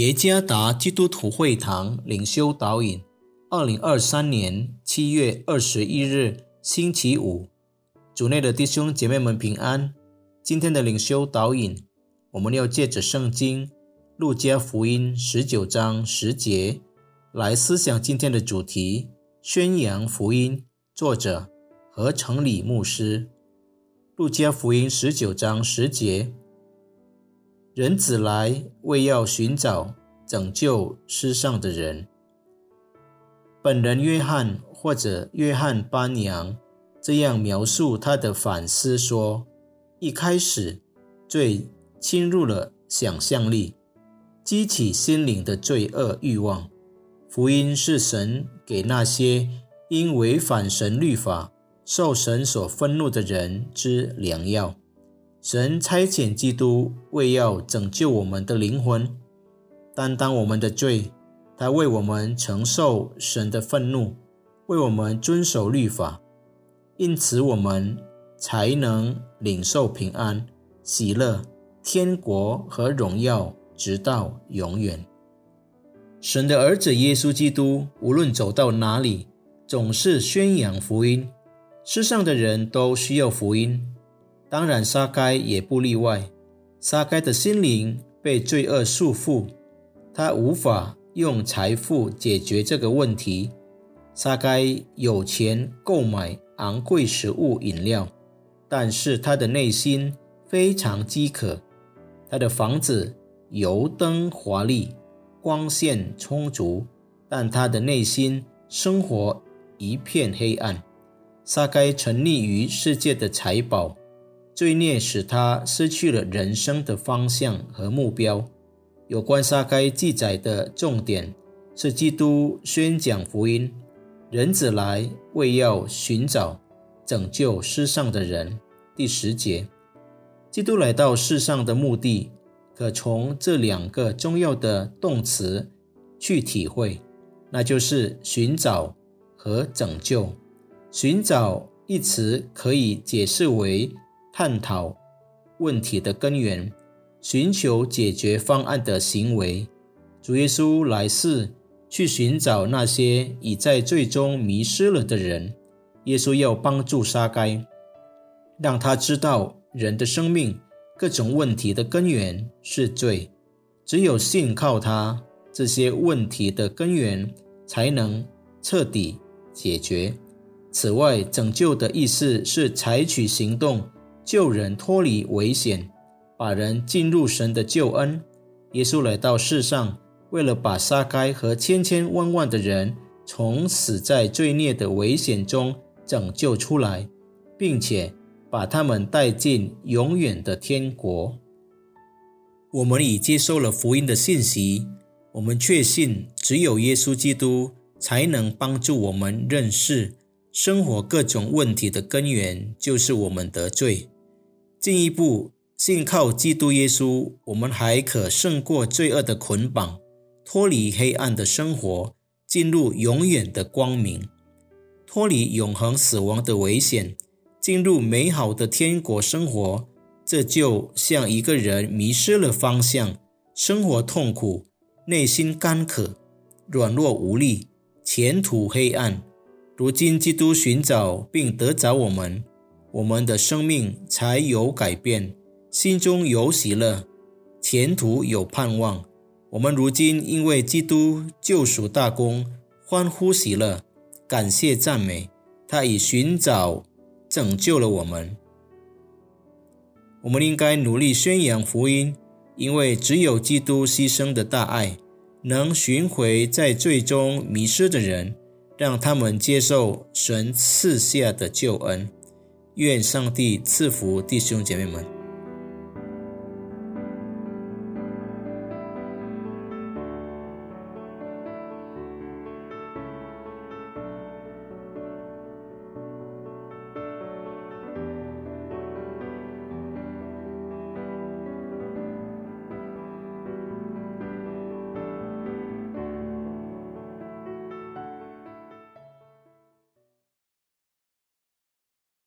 耶加达基督徒会堂领修导引，二零二三年七月二十一日星期五，主内的弟兄姐妹们平安。今天的领修导引，我们要借着圣经路加福音十九章十节来思想今天的主题：宣扬福音。作者何成礼牧师。路加福音十九章十节。人子来，为要寻找拯救世上的人。本人约翰或者约翰班扬这样描述他的反思说：一开始，最侵入了想象力，激起心灵的罪恶欲望。福音是神给那些因违反神律法、受神所愤怒的人之良药。神差遣基督为要拯救我们的灵魂，担当我们的罪，他为我们承受神的愤怒，为我们遵守律法，因此我们才能领受平安、喜乐、天国和荣耀，直到永远。神的儿子耶稣基督无论走到哪里，总是宣扬福音，世上的人都需要福音。当然，沙该也不例外。沙该的心灵被罪恶束缚，他无法用财富解决这个问题。沙该有钱购买昂贵食物饮料，但是他的内心非常饥渴。他的房子油灯华丽，光线充足，但他的内心生活一片黑暗。沙该沉溺于世界的财宝。罪孽使他失去了人生的方向和目标。有关撒该记载的重点是基督宣讲福音，人子来为要寻找拯救世上的人。第十节，基督来到世上的目的，可从这两个重要的动词去体会，那就是寻找和拯救。寻找一词可以解释为。探讨问题的根源，寻求解决方案的行为。主耶稣来世去寻找那些已在最终迷失了的人。耶稣要帮助沙该，让他知道人的生命各种问题的根源是罪。只有信靠他，这些问题的根源才能彻底解决。此外，拯救的意思是采取行动。救人脱离危险，把人进入神的救恩。耶稣来到世上，为了把撒该和千千万万的人从死在罪孽的危险中拯救出来，并且把他们带进永远的天国。我们已接受了福音的信息，我们确信只有耶稣基督才能帮助我们认识生活各种问题的根源，就是我们得罪。进一步信靠基督耶稣，我们还可胜过罪恶的捆绑，脱离黑暗的生活，进入永远的光明，脱离永恒死亡的危险，进入美好的天国生活。这就像一个人迷失了方向，生活痛苦，内心干渴，软弱无力，前途黑暗。如今基督寻找并得着我们。我们的生命才有改变，心中有喜乐，前途有盼望。我们如今因为基督救赎大功，欢呼喜乐，感谢赞美。他已寻找拯救了我们。我们应该努力宣扬福音，因为只有基督牺牲的大爱，能寻回在最终迷失的人，让他们接受神赐下的救恩。愿上帝赐福弟兄姐妹们。